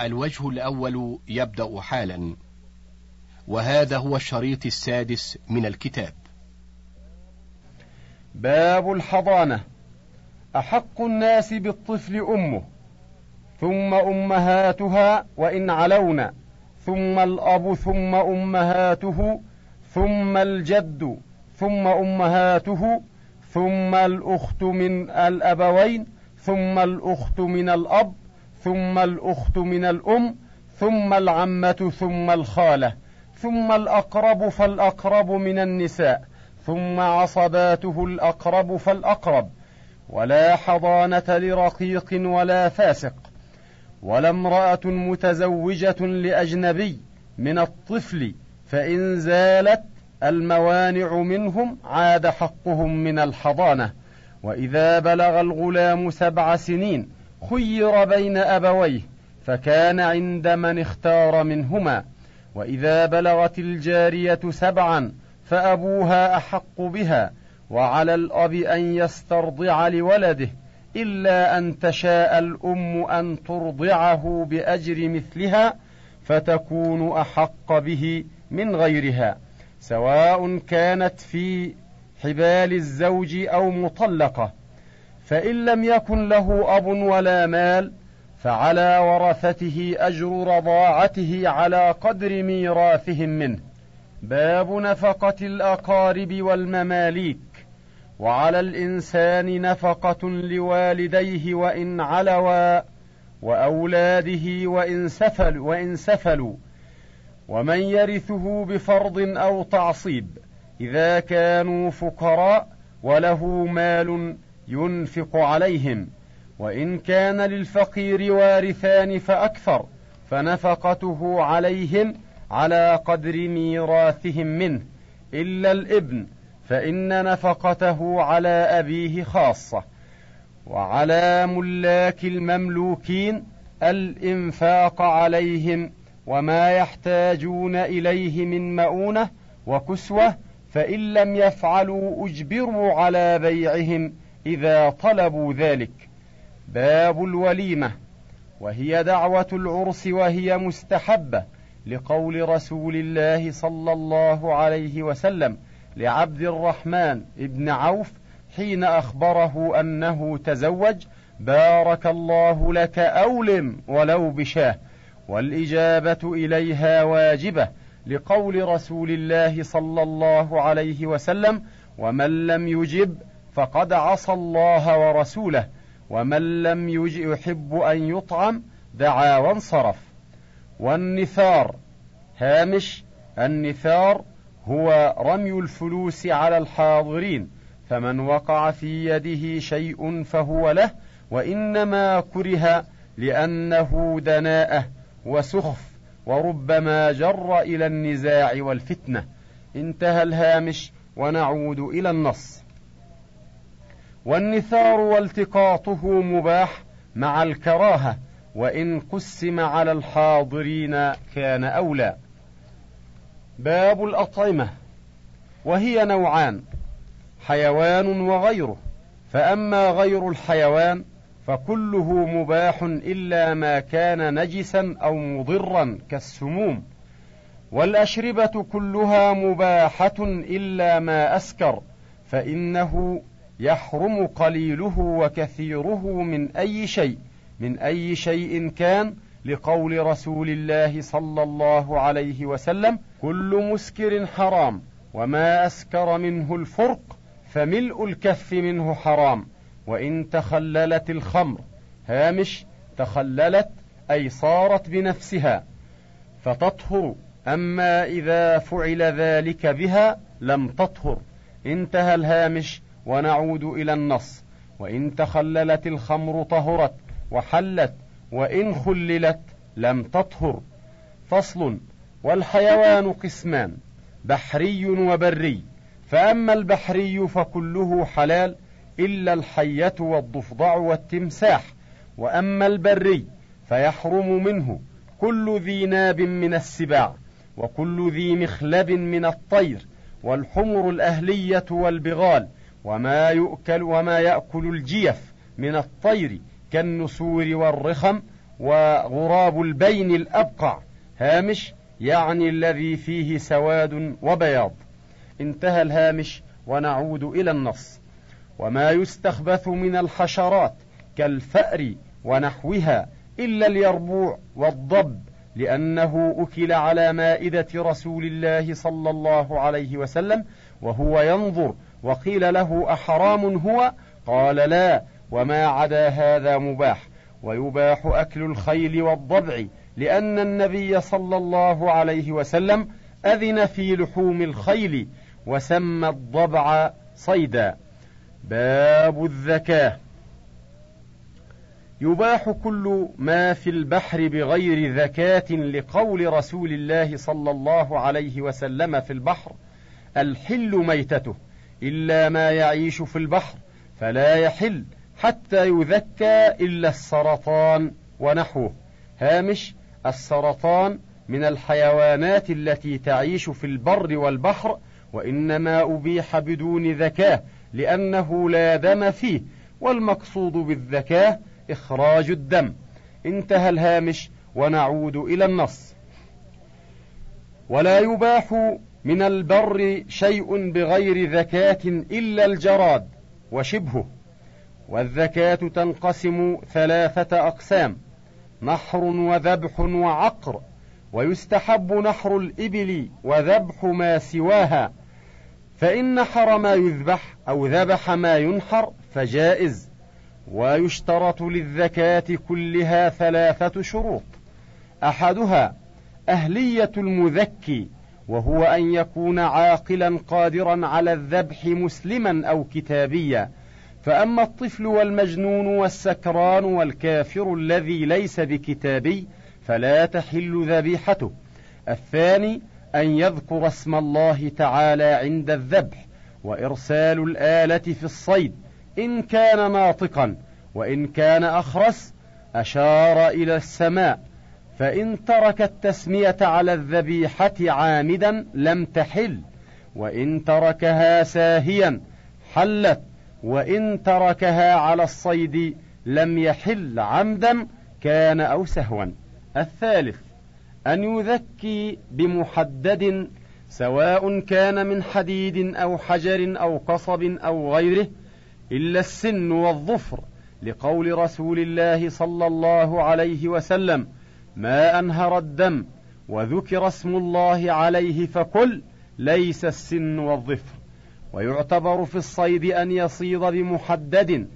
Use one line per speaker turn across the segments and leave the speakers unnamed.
الوجه الأول يبدأ حالا وهذا هو الشريط السادس من الكتاب.
باب الحضانة. أحق الناس بالطفل أمه ثم أمهاتها وإن علون ثم الأب ثم أمهاته ثم الجد ثم أمهاته ثم الأخت من الأبوين ثم الأخت من الأب ثم الأخت من الأم ثم العمة ثم الخالة ثم الأقرب فالأقرب من النساء ثم عصباته الأقرب فالأقرب ولا حضانة لرقيق ولا فاسق ولا امرأة متزوجة لأجنبي من الطفل فإن زالت الموانع منهم عاد حقهم من الحضانة وإذا بلغ الغلام سبع سنين خير بين أبويه فكان عند من اختار منهما. وإذا بلغت الجارية سبعا فأبوها أحق بها وعلى الأب أن يسترضع لولده إلا أن تشاء الأم أن ترضعه بأجر مثلها فتكون أحق به من غيرها. سواء كانت في حبال الزوج أو مطلقة. فإن لم يكن له أب ولا مال فعلى ورثته أجر رضاعته على قدر ميراثهم منه. باب نفقة الأقارب والمماليك. وعلى الإنسان نفقة لوالديه وإن علوا وأولاده وإن سفلوا, وإن سفلوا. ومن يرثه بفرض أو تعصيب إذا كانوا فقراء وله مال ينفق عليهم وإن كان للفقير وارثان فأكثر فنفقته عليهم على قدر ميراثهم منه. إلا الإبن فإن نفقته على أبيه خاصة. وعلى ملاك المملوكين الإنفاق عليهم وما يحتاجون إليه من مؤونة وكسوة فإن لم يفعلوا أجبروا على بيعهم. إذا طلبوا ذلك باب الوليمة وهي دعوة العرس وهي مستحبة لقول رسول الله صلى الله عليه وسلم لعبد الرحمن بن عوف حين أخبره أنه تزوج بارك الله لك أولم ولو بشاه والإجابة إليها واجبة لقول رسول الله صلى الله عليه وسلم ومن لم يجب فقد عصى الله ورسوله ومن لم يحب أن يطعم دعا وانصرف. والنثار هامش النثار هو رمي الفلوس على الحاضرين فمن وقع في يده شيء فهو له وإنما كره لأنه دناءة وسخف وربما جر إلى النزاع والفتنة. انتهى الهامش ونعود إلى النص. والنثار والتقاطه مباح مع الكراهة وإن قسم على الحاضرين كان أولى. باب الأطعمة وهي نوعان حيوان وغيره. فأما غير الحيوان فكله مباح إلا ما كان نجسا أو مضرا كالسموم. والأشربة كلها مباحة إلا ما أسكر فإنه يحرم قليله وكثيره من أي شيء من أي شيء كان لقول رسول الله صلى الله عليه وسلم كل مسكر حرام وما أسكر منه الفرق فملء الكف منه حرام وإن تخللت الخمر هامش تخللت أي صارت بنفسها فتطهر أما إذا فعل ذلك بها لم تطهر انتهى الهامش ونعود إلى النص. وإن تخللت الخمر طهرت وحلت وإن خللت لم تطهر. فصل والحيوان قسمان بحري وبري. فأما البحري فكله حلال إلا الحية والضفدع والتمساح. وأما البري فيحرم منه كل ذي ناب من السباع وكل ذي مخلب من الطير. والحمر الأهلية والبغال وما يؤكل وما يأكل الجيف من الطير كالنسور والرخم وغراب البين الأبقع هامش يعني الذي فيه سواد وبياض. انتهى الهامش ونعود إلى النص. وما يستخبث من الحشرات كالفأر ونحوها إلا اليربوع والضب لأنه أكل على مائدة رسول الله صلى الله عليه وسلم وهو ينظر وقيل له أحرام هو؟ قال لا وما عدا هذا مباح. ويباح أكل الخيل والضبع لأن النبي صلى الله عليه وسلم أذن في لحوم الخيل وسمى الضبع صيدا. باب الذكاه يباح كل ما في البحر بغير ذكاة لقول رسول الله صلى الله عليه وسلم في البحر الحل ميتته. إلا ما يعيش في البحر فلا يحل حتى يذكى إلا السرطان ونحوه. هامش السرطان من الحيوانات التي تعيش في البر والبحر وإنما أبيح بدون ذكاة لأنه لا دم فيه والمقصود بالذكاة إخراج الدم. انتهى الهامش ونعود إلى النص. ولا يباح من البر شيء بغير ذكاة إلا الجراد وشبهه. والذكاة تنقسم ثلاثة أقسام نحر وذبح وعقر ويستحب نحر الإبل وذبح ما سواها. فإن نحر ما يذبح أو ذبح ما ينحر فجائز ويشترط للذكاة كلها ثلاثة شروط. أحدها أهلية المذكي وهو أن يكون عاقلا قادرا على الذبح مسلما أو كتابيا. فأما الطفل والمجنون والسكران والكافر الذي ليس بكتابي فلا تحل ذبيحته. الثاني أن يذكر اسم الله تعالى عند الذبح وإرسال الآلة في الصيد. إن كان ناطقا وإن كان أخرس أشار إلى السماء. فإن ترك التسمية على الذبيحة عامدا لم تحل وإن تركها ساهيا حلت وإن تركها على الصيد لم يحل عمدا كان أو سهوا. الثالث أن يذكي بمحدد سواء كان من حديد أو حجر أو قصب أو غيره إلا السن والظفر لقول رسول الله صلى الله عليه وسلم. ما أنهر الدم وذكر اسم الله عليه فكل ليس السن والظفر. ويعتبر في الصيد أن يصيد بمحدد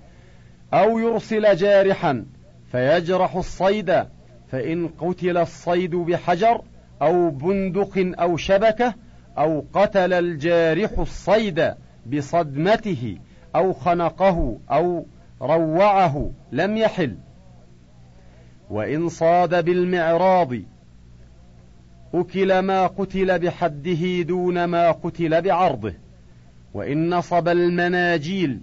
أو يرسل جارحا فيجرح الصيد فإن قتل الصيد بحجر أو بندق أو شبكة أو قتل الجارح الصيد بصدمته أو خنقه أو روعه لم يحل. وإن صاد بالمعراض أكل ما قتل بحده دون ما قتل بعرضه وإن نصب المناجيل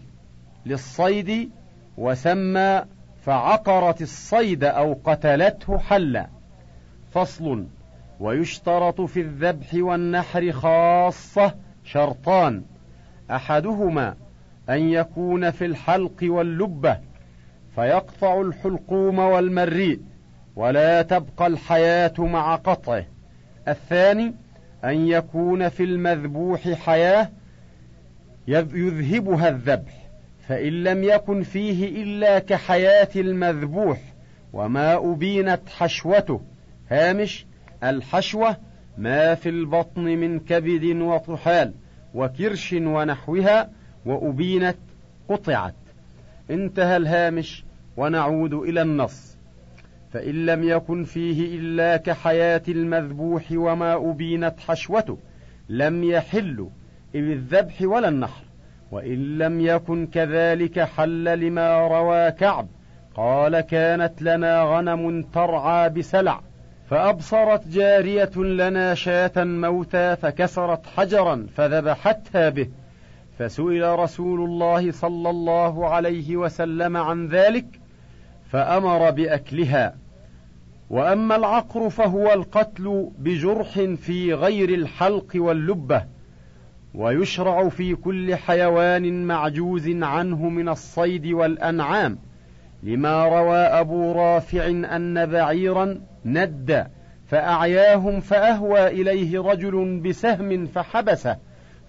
للصيد وسمى فعقرت الصيد أو قتلته حلا. فصل ويشترط في الذبح والنحر خاصة شرطان. أحدهما أن يكون في الحلق واللبة فيقطع الحلقوم والمريء ولا تبقى الحياة مع قطعه. الثاني أن يكون في المذبوح حياة يذهبها الذبح فإن لم يكن فيه إلا كحياة المذبوح وما أبينت حشوته. هامش الحشوة ما في البطن من كبد وطحال وكرش ونحوها وأبينت قطعت. انتهى الهامش ونعود إلى النص. فإن لم يكن فيه إلا كحياة المذبوح وما أبينت حشوته لم يحل بالذبح ولا النحر. وإن لم يكن كذلك حل لما روى كعب قال كانت لنا غنم ترعى بسلع. فأبصرت جارية لنا شاة موتى فكسرت حجرا فذبحتها به. فسئل رسول الله صلى الله عليه وسلم عن ذلك فأمر بأكلها. وأما العقر فهو القتل بجرح في غير الحلق واللبة ويشرع في كل حيوان معجوز عنه من الصيد والأنعام لما روى أبو رافع أن بعيرا ند فأعياهم فأهوى إليه رجل بسهم فحبسه.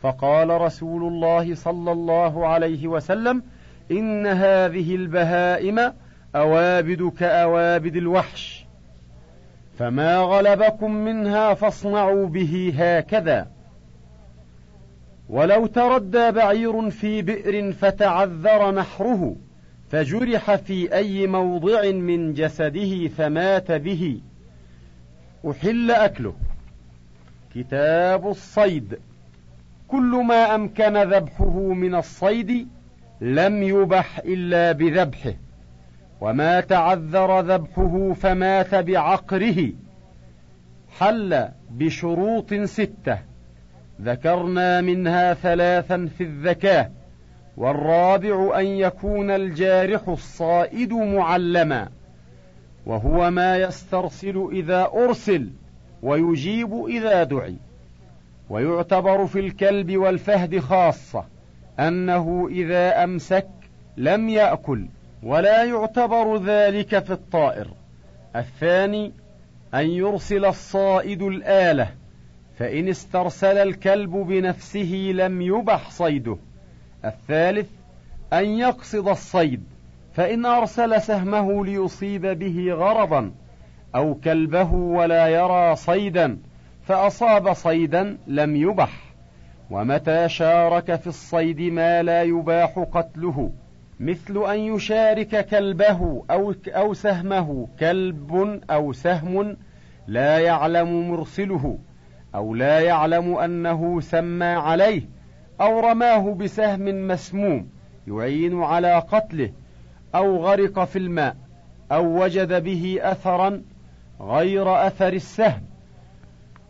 فقال رسول الله صلى الله عليه وسلم إن هذه البهائم أوابد كأوابد الوحش. فما غلبكم منها فاصنعوا به هكذا. ولو تردى بعير في بئر فتعذر نحره فجرح في أي موضع من جسده فمات به. أحل أكله. كتاب الصيد. كل ما أمكن ذبحه من الصيد لم يبح إلا بذبحه وما تعذر ذبحه فمات بعقره حل بشروط ستة ذكرنا منها ثلاثا في الذكاه والرابع أن يكون الجارح الصائد معلما وهو ما يسترسل إذا أرسل ويجيب إذا دعي. ويعتبر في الكلب والفهد خاصة أنه إذا أمسك لم يأكل ولا يعتبر ذلك في الطائر. الثاني أن يرسل الصائد الآلة فإن استرسل الكلب بنفسه لم يبح صيده. الثالث أن يقصد الصيد فإن أرسل سهمه ليصيب به غرضا أو كلبه ولا يرى صيدا. فأصاب صيدا لم يبح. ومتى شارك في الصيد ما لا يباح قتله. مثل أن يشارك كلبه أو أو سهمه. كلب أو سهم لا يعلم مرسله. أو لا يعلم أنه سمى عليه. أو رماه بسهم مسموم. يعين على قتله. أو غرق في الماء. أو وجد به أثرا غير أثر السهم.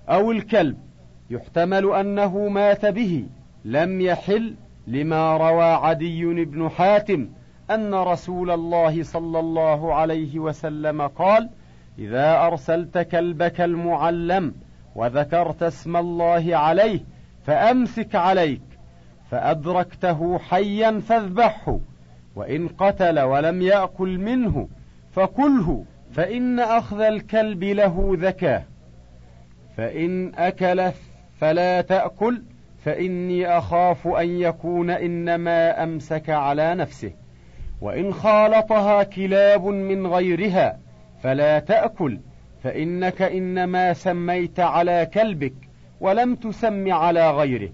أو الكلب يحتمل أنه مات به. لم يحل لما روى عدي بن حاتم أن رسول الله صلى الله عليه وسلم قال إذا أرسلت كلبك المعلم وذكرت اسم الله عليه فأمسك عليك فأدركته حيا فاذبحه وإن قتل ولم يأكل منه فكله فإن أخذ الكلب له ذكاه. فإن اكل فلا تأكل فإني أخاف أن يكون إنما أمسك على نفسه. وإن خالطها كلاب من غيرها فلا تأكل فإنك إنما سميت على كلبك ولم تسم على غيره.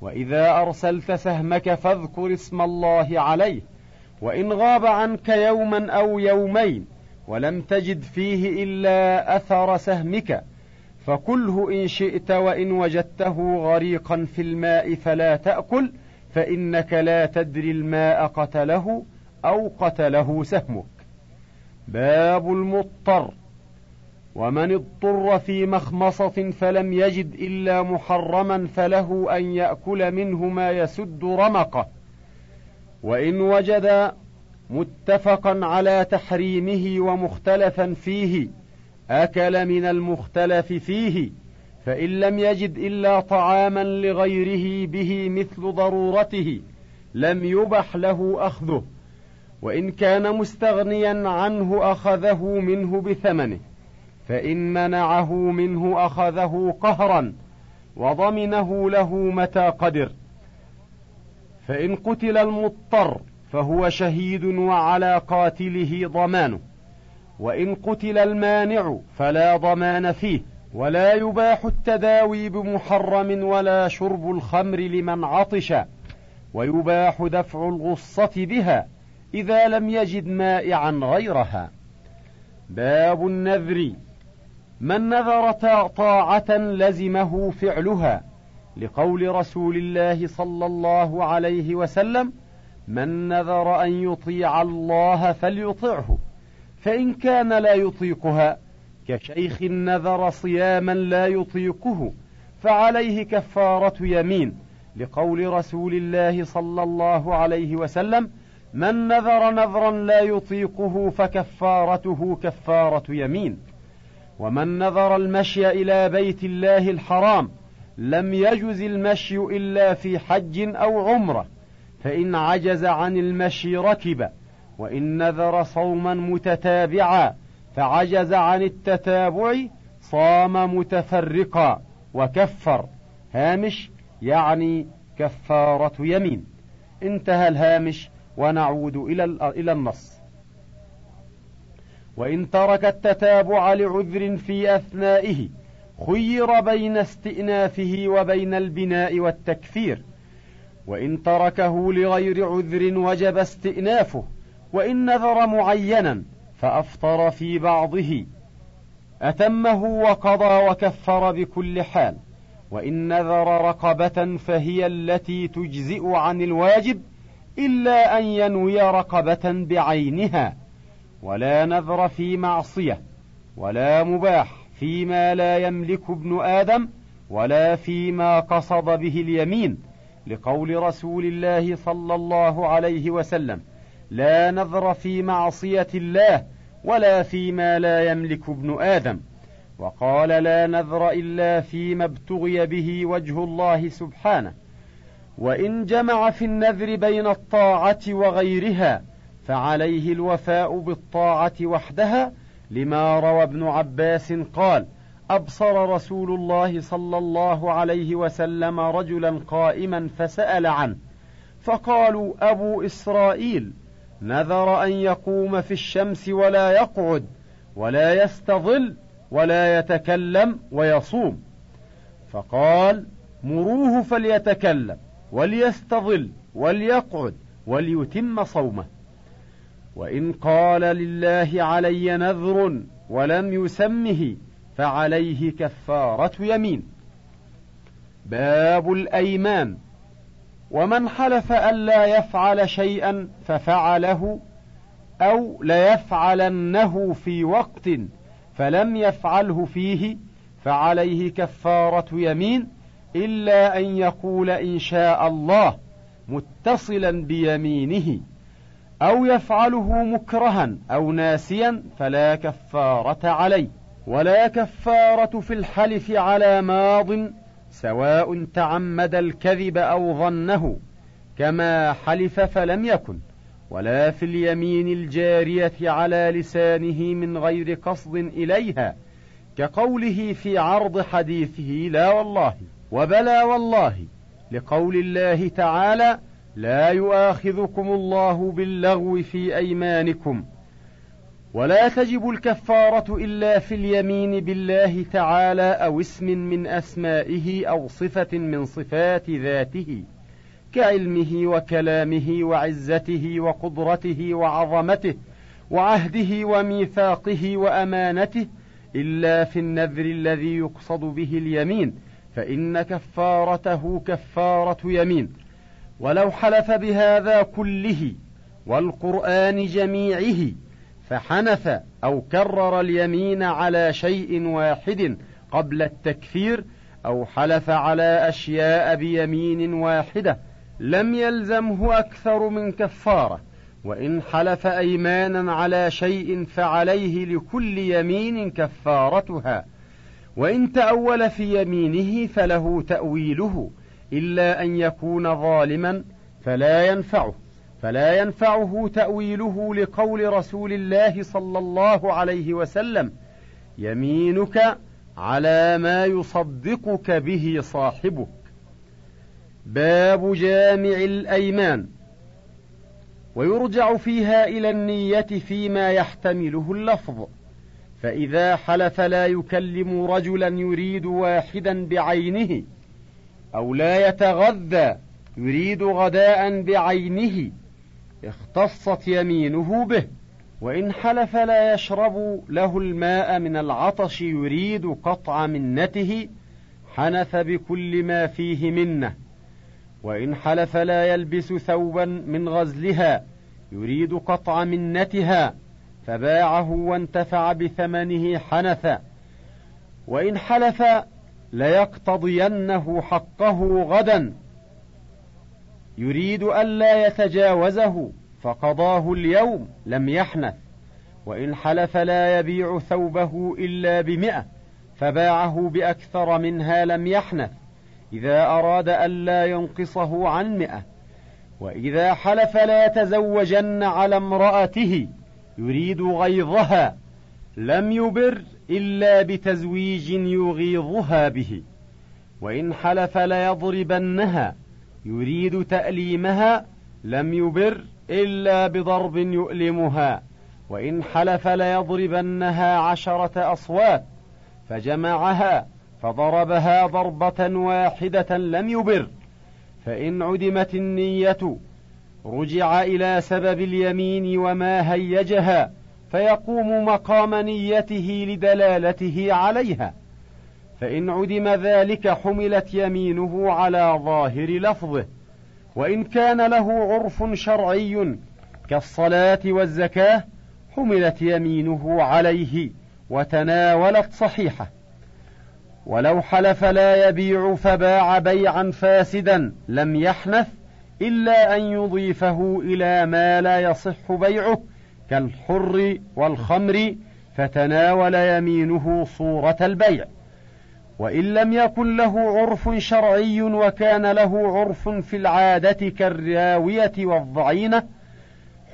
وإذا أرسلت سهمك فاذكر اسم الله عليه. وإن غاب عنك يوما أو يومين ولم تجد فيه إلا أثر سهمك فكله إن شئت وإن وجدته غريقا في الماء فلا تأكل فإنك لا تدري الماء قتله أو قتله سهمك. باب المضطر. ومن اضطر في مخمصة فلم يجد إلا محرما فله أن يأكل منه ما يسد رمقه. وإن وجد متفقا على تحريمه ومختلفا فيه أكل من المختلف فيه فإن لم يجد إلا طعاما لغيره به مثل ضرورته لم يبح له أخذه. وإن كان مستغنيا عنه أخذه منه بثمنه فإن منعه منه أخذه قهرا وضمنه له متى قدر. فإن قتل المضطر فهو شهيد وعلى قاتله ضمانه. وإن قتل المانع فلا ضمان فيه ولا يباح التداوي بمحرم ولا شرب الخمر لمن عطش ويباح دفع الغصة بها إذا لم يجد مائعا غيرها. باب النذر من نذر طاعة لزمه فعلها لقول رسول الله صلى الله عليه وسلم من نذر أن يطيع الله فليطعه. فإن كان لا يطيقها كشيخ نذر صياما لا يطيقه فعليه كفارة يمين لقول رسول الله صلى الله عليه وسلم من نذر نذرا لا يطيقه فكفارته كفارة يمين ومن نذر المشي إلى بيت الله الحرام لم يجز المشي إلا في حج أو عمرة فإن عجز عن المشي ركب وإن نذر صوما متتابعا فعجز عن التتابع صام متفرقا وكفر. هامش يعني كفارة يمين. انتهى الهامش ونعود إلى إلى النص. وإن ترك التتابع لعذر في أثنائه خير بين استئنافه وبين البناء والتكفير. وإن تركه لغير عذر وجب استئنافه وإن نذر معينا فأفطر في بعضه. أتمه وقضى وكفر بكل حال. وإن نذر رقبة فهي التي تجزئ عن الواجب إلا أن ينوي رقبة بعينها. ولا نذر في معصية ولا مباح فيما لا يملك ابن آدم ولا فيما قصد به اليمين لقول رسول الله صلى الله عليه وسلم. لا نذر في معصية الله ولا فيما لا يملك ابن آدم. وقال لا نذر إلا فيما ابتغي به وجه الله سبحانه. وإن جمع في النذر بين الطاعة وغيرها فعليه الوفاء بالطاعة وحدها لما روى ابن عباس قال أبصر رسول الله صلى الله عليه وسلم رجلا قائما فسأل عنه فقالوا أبو إسرائيل. نذر أن يقوم في الشمس ولا يقعد ولا يستظل ولا يتكلم ويصوم. فقال مروه فليتكلم وليستظل وليقعد وليتم صومه. وإن قال لله علي نذر ولم يسمه فعليه كفارة يمين. باب الأيمان. ومن حلف ألا يفعل شيئا ففعله أو ليفعلنه في وقت فلم يفعله فيه فعليه كفارة يمين إلا أن يقول إن شاء الله متصلا بيمينه أو يفعله مكرها أو ناسيا فلا كفارة عليه. ولا كفارة في الحلف على ماض سواء تعمد الكذب أو ظنه كما حلف فلم يكن ولا في اليمين الجارية على لسانه من غير قصد إليها كقوله في عرض حديثه لا والله وبلى والله لقول الله تعالى لا يؤاخذكم الله باللغو في أيمانكم ولا تجب الكفارة إلا في اليمين بالله تعالى أو اسم من أسمائه أو صفة من صفات ذاته كعلمه وكلامه وعزته وقدرته وعظمته وعهده وميثاقه وأمانته إلا في النذر الذي يقصد به اليمين فإن كفارته كفارة يمين. ولو حلف بهذا كله والقرآن جميعه فحنث أو كرر اليمين على شيء واحد قبل التكفير أو حلف على أشياء بيمين واحدة لم يلزمه أكثر من كفارة وإن حلف أيمانا على شيء فعليه لكل يمين كفارتها وإن تأول في يمينه فله تأويله إلا أن يكون ظالما فلا ينفعه. فلا ينفعه تأويله لقول رسول الله صلى الله عليه وسلم يمينك على ما يصدقك به صاحبك. باب جامع الأيمان. ويرجع فيها إلى النية فيما يحتمله اللفظ. فإذا حلف لا يكلم رجلا يريد واحدا بعينه أو لا يتغذى يريد غداء بعينه اختصت يمينه به وإن حلف لا يشرب له الماء من العطش يريد قطع منته حنث بكل ما فيه منه. وإن حلف لا يلبس ثوبا من غزلها يريد قطع منتها فباعه وانتفع بثمنه حنث وإن حلف ليقتضينه حقه غدا يريد ألا يتجاوزه فقضاه اليوم لم يحنث. وإن حلف لا يبيع ثوبه إلا بمئة فباعه بأكثر منها لم يحنث. إذا أراد ألا ينقصه عن مئة. وإذا حلف لا يتزوجن على امرأته يريد غيظها. لم يبر إلا بتزويج يغيظها به. وإن حلف ليضربنها يريد تأليمها لم يبر إلا بضرب يؤلمها وإن حلف ليضربنها عشرة أصوات فجمعها فضربها ضربة واحدة لم يبر فإن عدمت النية رجع إلى سبب اليمين وما هيجها فيقوم مقام نيته لدلالته عليها. فإن عدم ذلك حملت يمينه على ظاهر لفظه وإن كان له عرف شرعي كالصلاة والزكاة حملت يمينه عليه وتناولت صحيحه. ولو حلف لا يبيع فباع بيعا فاسدا لم يحنث إلا أن يضيفه إلى ما لا يصح بيعه كالحر والخمر فتناول يمينه صورة البيع. وإن لم يكن له عرف شرعي وكان له عرف في العادة كالراوية والضعينة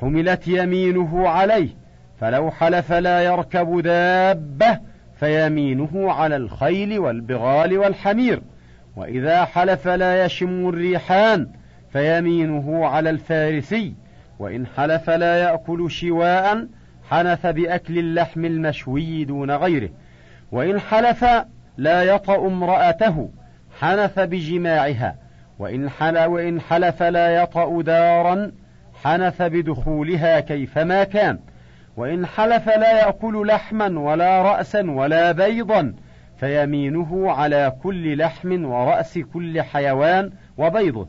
حملت يمينه عليه فلو حلف لا يركب دابة فيمينه على الخيل والبغال والحمير وإذا حلف لا يشم الريحان فيمينه على الفارسي وإن حلف لا يأكل شواء حنث بأكل اللحم المشوي دون غيره وإن حلف لا يطأ امرأته حنث بجماعها وإن حلف, وإن حلف لا يطأ دارا حنث بدخولها كيفما كان وإن حلف لا يأكل لحما ولا رأسا ولا بيضا فيمينه على كل لحم ورأس كل حيوان وبيضه.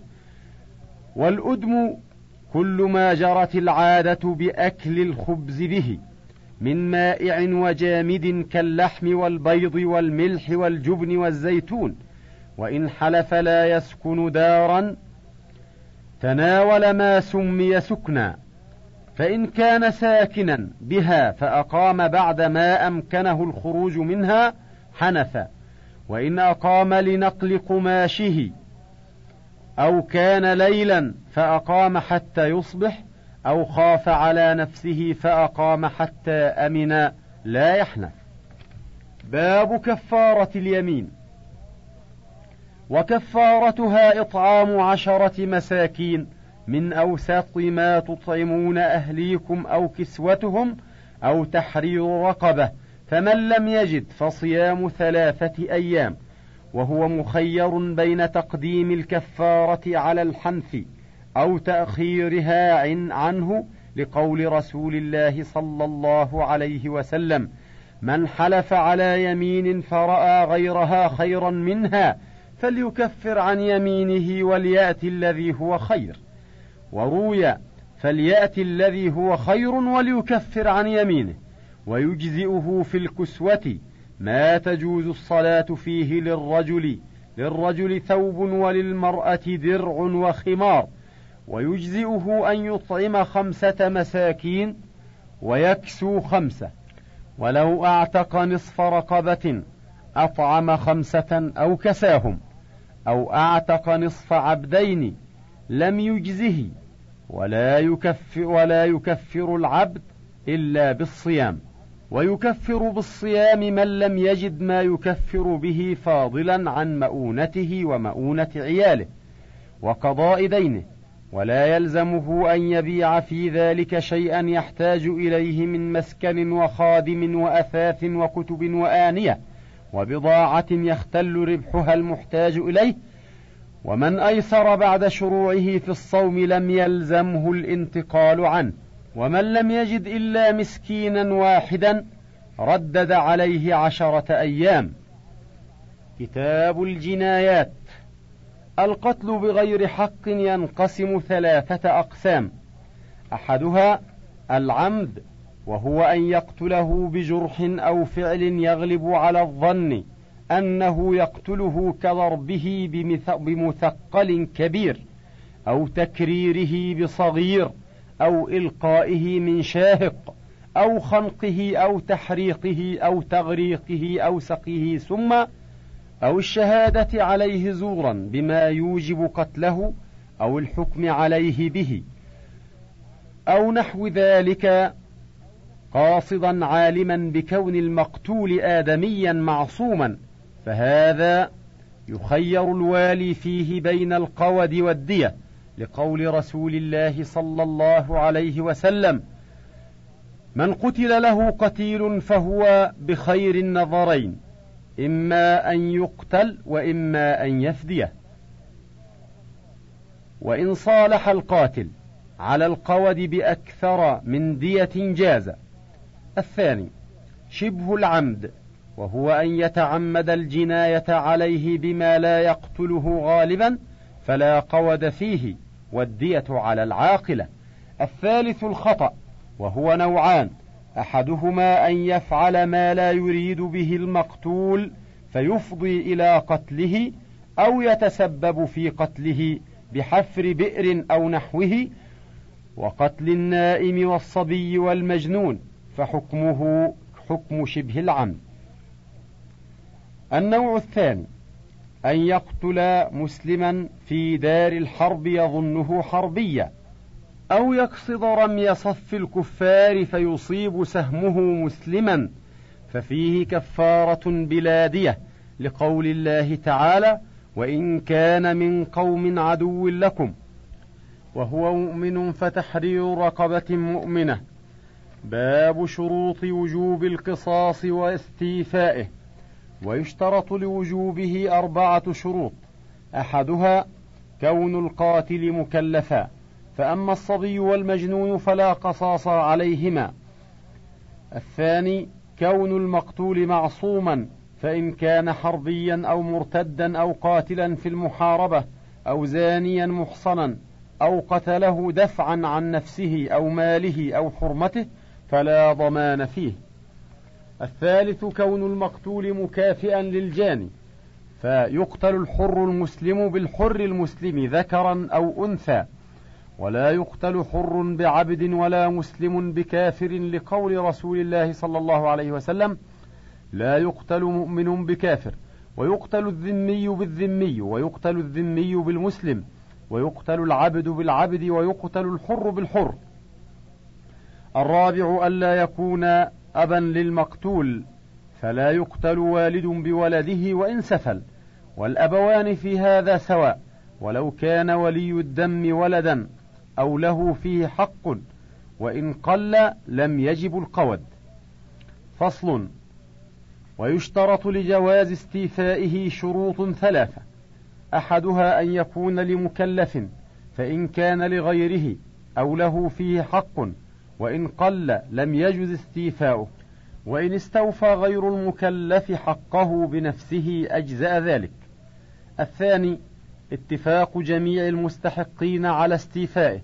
والأدم كل ما جرت العادة بأكل الخبز به. من مائع وجامد كاللحم والبيض والملح والجبن والزيتون وإن حلف لا يسكن دارا تناول ما سمي سكنا فإن كان ساكنا بها فأقام بعد ما أمكنه الخروج منها حنث وإن أقام لنقل قماشه أو كان ليلا فأقام حتى يصبح أو خاف على نفسه فأقام حتى أمن. لا يحنث. باب كفارة اليمين. وكفارتها إطعام عشرة مساكين. من أوسط ما تطعمون أهليكم أو كسوتهم أو تحرير رقبة. فمن لم يجد فصيام ثلاثة أيام. وهو مخير بين تقديم الكفارة على الحنث. أو تأخيرها عن عنه لقول رسول الله صلى الله عليه وسلم من حلف على يمين فرأى غيرها خيرا منها فليكفر عن يمينه وليأتي الذي هو خير. وروي فليأتي الذي هو خير وليكفر عن يمينه ويجزئه في الكسوة ما تجوز الصلاة فيه للرجل للرجل ثوب وللمرأة درع وخمار ويجزئه أن يطعم خمسة مساكين ويكسو خمسة. ولو أعتق نصف رقبة أطعم خمسة أو كساهم أو أعتق نصف عبدين لم يجزه ولا يكفر ولا يكفر العبد إلا بالصيام. ويكفر بالصيام من لم يجد ما يكفر به فاضلا عن مؤونته ومؤونة عياله وقضاء دينه. ولا يلزمه أن يبيع في ذلك شيئا يحتاج إليه من مسكن وخادم وأثاث وكتب وآنية وبضاعة يختل ربحها المحتاج إليه ومن أيسر بعد شروعه في الصوم لم يلزمه الانتقال عنه ومن لم يجد إلا مسكينا واحدا ردد عليه عشرة أيام. كتاب الجنايات. القتل بغير حق ينقسم ثلاثة أقسام. أحدها العمد وهو أن يقتله بجرح أو فعل يغلب على الظن أنه يقتله كضربه بمثقل كبير أو تكريره بصغير أو إلقائه من شاهق أو خنقه أو تحريقه أو تغريقه أو سقيه ثم أو الشهادة عليه زورا بما يوجب قتله أو الحكم عليه به أو نحو ذلك قاصدا عالما بكون المقتول آدميا معصوما فهذا يخير الوالي فيه بين القود والدية لقول رسول الله صلى الله عليه وسلم من قتل له قتيل فهو بخير النظرين. إما أن يقتل وإما أن يفديه. وإن صالح القاتل على القود بأكثر من دية جاز الثاني شبه العمد وهو أن يتعمد الجناية عليه بما لا يقتله غالبا فلا قود فيه والدية على العاقلة. الثالث الخطأ وهو نوعان أحدهما أن يفعل ما لا يريد به المقتول فيفضي إلى قتله أو يتسبب في قتله بحفر بئر أو نحوه وقتل النائم والصبي والمجنون فحكمه حكم شبه العمد. النوع الثاني أن يقتل مسلما في دار الحرب يظنه حربيا. أو يقصد رمي صف الكفار فيصيب سهمه مسلما ففيه كفارة بلادية لقول الله تعالى وإن كان من قوم عدو لكم وهو مؤمن فتحرير رقبة مؤمنة باب شروط وجوب القصاص واستيفائه ويشترط لوجوبه أربعة شروط أحدها كون القاتل مكلفا فأما الصبي والمجنون فلا قصاص عليهما. الثاني كون المقتول معصوما فإن كان حربيا أو مرتدا أو قاتلا في المحاربة أو زانيا محصنا أو قتله دفعا عن نفسه أو ماله أو حرمته فلا ضمان فيه. الثالث كون المقتول مكافئا للجاني فيقتل الحر المسلم بالحر المسلم ذكرا أو أنثى. ولا يقتل حر بعبد ولا مسلم بكافر لقول رسول الله صلى الله عليه وسلم لا يقتل مؤمن بكافر ويقتل الذمي بالذمي ويقتل الذمي بالمسلم ويقتل العبد بالعبد ويقتل الحر بالحر. الرابع ألا يكون أبا للمقتول فلا يقتل والد بولده وإن سفل. والأبوان في هذا سواء ولو كان ولي الدم ولدا. أو له فيه حق وإن قل لم يجب القود. فصل ويشترط لجواز استيفائه شروط ثلاثة أحدها أن يكون لمكلف فإن كان لغيره أو له فيه حق وإن قل لم يجز استيفاؤه. وإن استوفى غير المكلف حقه بنفسه أجزأ ذلك. الثاني اتفاق جميع المستحقين على استيفائه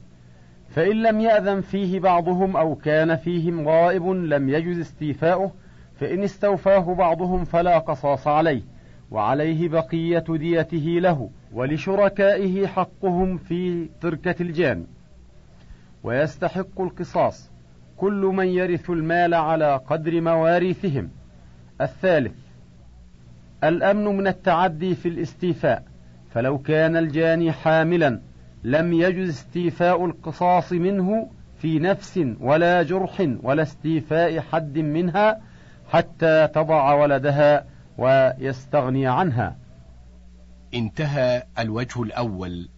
فإن لم يأذن فيه بعضهم أو كان فيهم غائب لم يجز استيفاؤه فإن استوفاه بعضهم فلا قصاص عليه وعليه بقية ديته له ولشركائه حقهم في تركة الجان. ويستحق القصاص كل من يرث المال على قدر مواريثهم. الثالث الأمن من التعدي في الاستيفاء. فلو كان الجاني حاملا لم يجز استيفاء القصاص منه في نفس ولا جرح ولا استيفاء حد منها حتى تضع ولدها ويستغني عنها.
انتهى الوجه الأول.